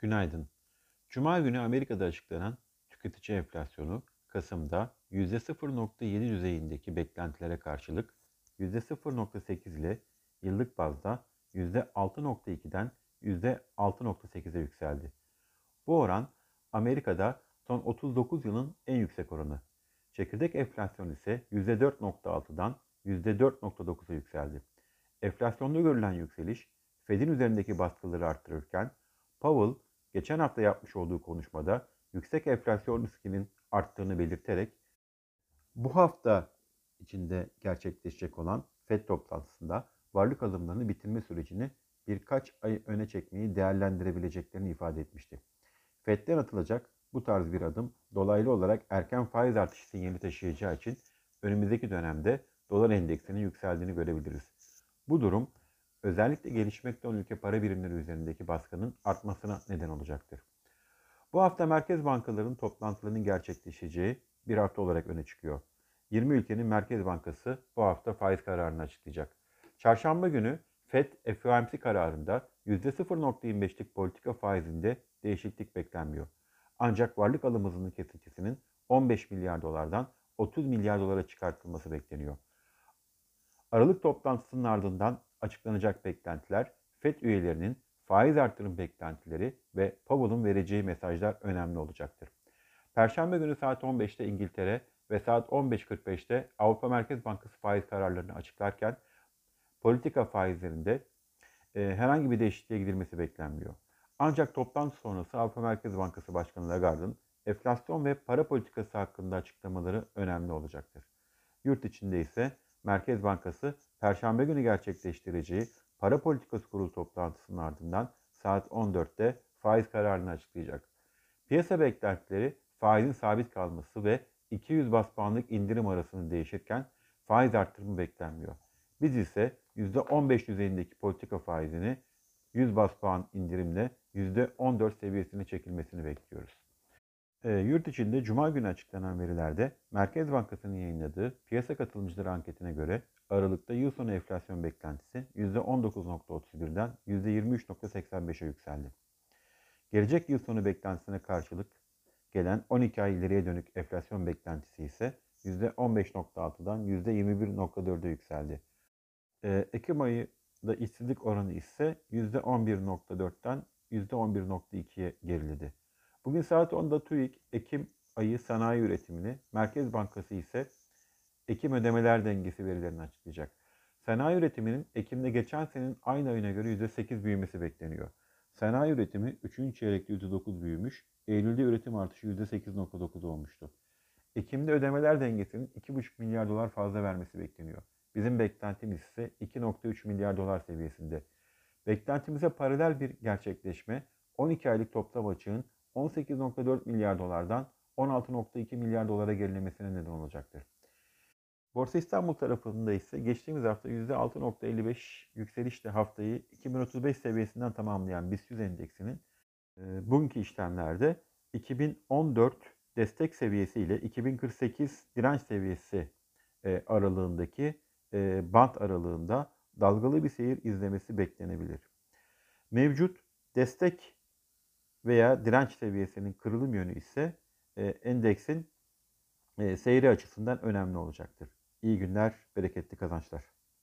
Günaydın. Cuma günü Amerika'da açıklanan tüketici enflasyonu Kasım'da %0.7 düzeyindeki beklentilere karşılık %0.8 ile yıllık bazda %6.2'den %6.8'e yükseldi. Bu oran Amerika'da son 39 yılın en yüksek oranı. Çekirdek enflasyon ise %4.6'dan %4.9'a yükseldi. Enflasyonda görülen yükseliş Fed'in üzerindeki baskıları arttırırken Powell geçen hafta yapmış olduğu konuşmada yüksek enflasyon riskinin arttığını belirterek bu hafta içinde gerçekleşecek olan FED toplantısında varlık alımlarını bitirme sürecini birkaç ay öne çekmeyi değerlendirebileceklerini ifade etmişti. FED'den atılacak bu tarz bir adım dolaylı olarak erken faiz artışı sinyali taşıyacağı için önümüzdeki dönemde dolar endeksinin yükseldiğini görebiliriz. Bu durum özellikle gelişmekte olan ülke para birimleri üzerindeki baskının artmasına neden olacaktır. Bu hafta merkez bankalarının toplantılarının gerçekleşeceği bir hafta olarak öne çıkıyor. 20 ülkenin Merkez Bankası bu hafta faiz kararını açıklayacak. Çarşamba günü FED FOMC kararında %0.25'lik politika faizinde değişiklik beklenmiyor. Ancak varlık alım hızının kesintisinin 15 milyar dolardan 30 milyar dolara çıkartılması bekleniyor. Aralık toplantısının ardından açıklanacak beklentiler, FED üyelerinin faiz artırım beklentileri ve Powell'ın vereceği mesajlar önemli olacaktır. Perşembe günü saat 15'te İngiltere ve saat 15.45'te Avrupa Merkez Bankası faiz kararlarını açıklarken politika faizlerinde e, herhangi bir değişikliğe gidilmesi beklenmiyor. Ancak toplantı sonrası Avrupa Merkez Bankası Başkanı Lagarde'ın enflasyon ve para politikası hakkında açıklamaları önemli olacaktır. Yurt içinde ise Merkez Bankası Perşembe günü gerçekleştireceği para politikası kurulu toplantısının ardından saat 14'te faiz kararını açıklayacak. Piyasa beklentileri faizin sabit kalması ve 200 bas puanlık indirim arasında değişirken faiz arttırımı beklenmiyor. Biz ise %15 düzeyindeki politika faizini 100 bas puan indirimle %14 seviyesine çekilmesini bekliyoruz. E, yurt içinde Cuma günü açıklanan verilerde Merkez Bankası'nın yayınladığı piyasa katılımcıları anketine göre Aralık'ta yıl sonu enflasyon beklentisi %19.31'den %23.85'e yükseldi. Gelecek yıl sonu beklentisine karşılık gelen 12 ay ileriye dönük enflasyon beklentisi ise %15.6'dan %21.4'e yükseldi. Ee, Ekim ayında işsizlik oranı ise %11.4'ten %11.2'ye geriledi. Bugün saat 10'da TÜİK Ekim ayı sanayi üretimini, Merkez Bankası ise Ekim ödemeler dengesi verilerini açıklayacak. Sanayi üretiminin Ekim'de geçen senenin aynı ayına göre %8 büyümesi bekleniyor. Sanayi üretimi 3. çeyrekte %9 büyümüş, Eylül'de üretim artışı %8.9 olmuştu. Ekim'de ödemeler dengesinin 2,5 milyar dolar fazla vermesi bekleniyor. Bizim beklentimiz ise 2.3 milyar dolar seviyesinde. Beklentimize paralel bir gerçekleşme 12 aylık toplam açığın 18.4 milyar dolardan 16.2 milyar dolara gerilemesine neden olacaktır. Borsa İstanbul tarafında ise geçtiğimiz hafta %6.55 yükselişle haftayı 2035 seviyesinden tamamlayan BIST 100 endeksinin e, bugünkü işlemlerde 2014 destek seviyesi ile 2048 direnç seviyesi e, aralığındaki e, band aralığında dalgalı bir seyir izlemesi beklenebilir. Mevcut destek veya direnç seviyesinin kırılım yönü ise e, endeksin e, seyri açısından önemli olacaktır. İyi günler, bereketli kazançlar.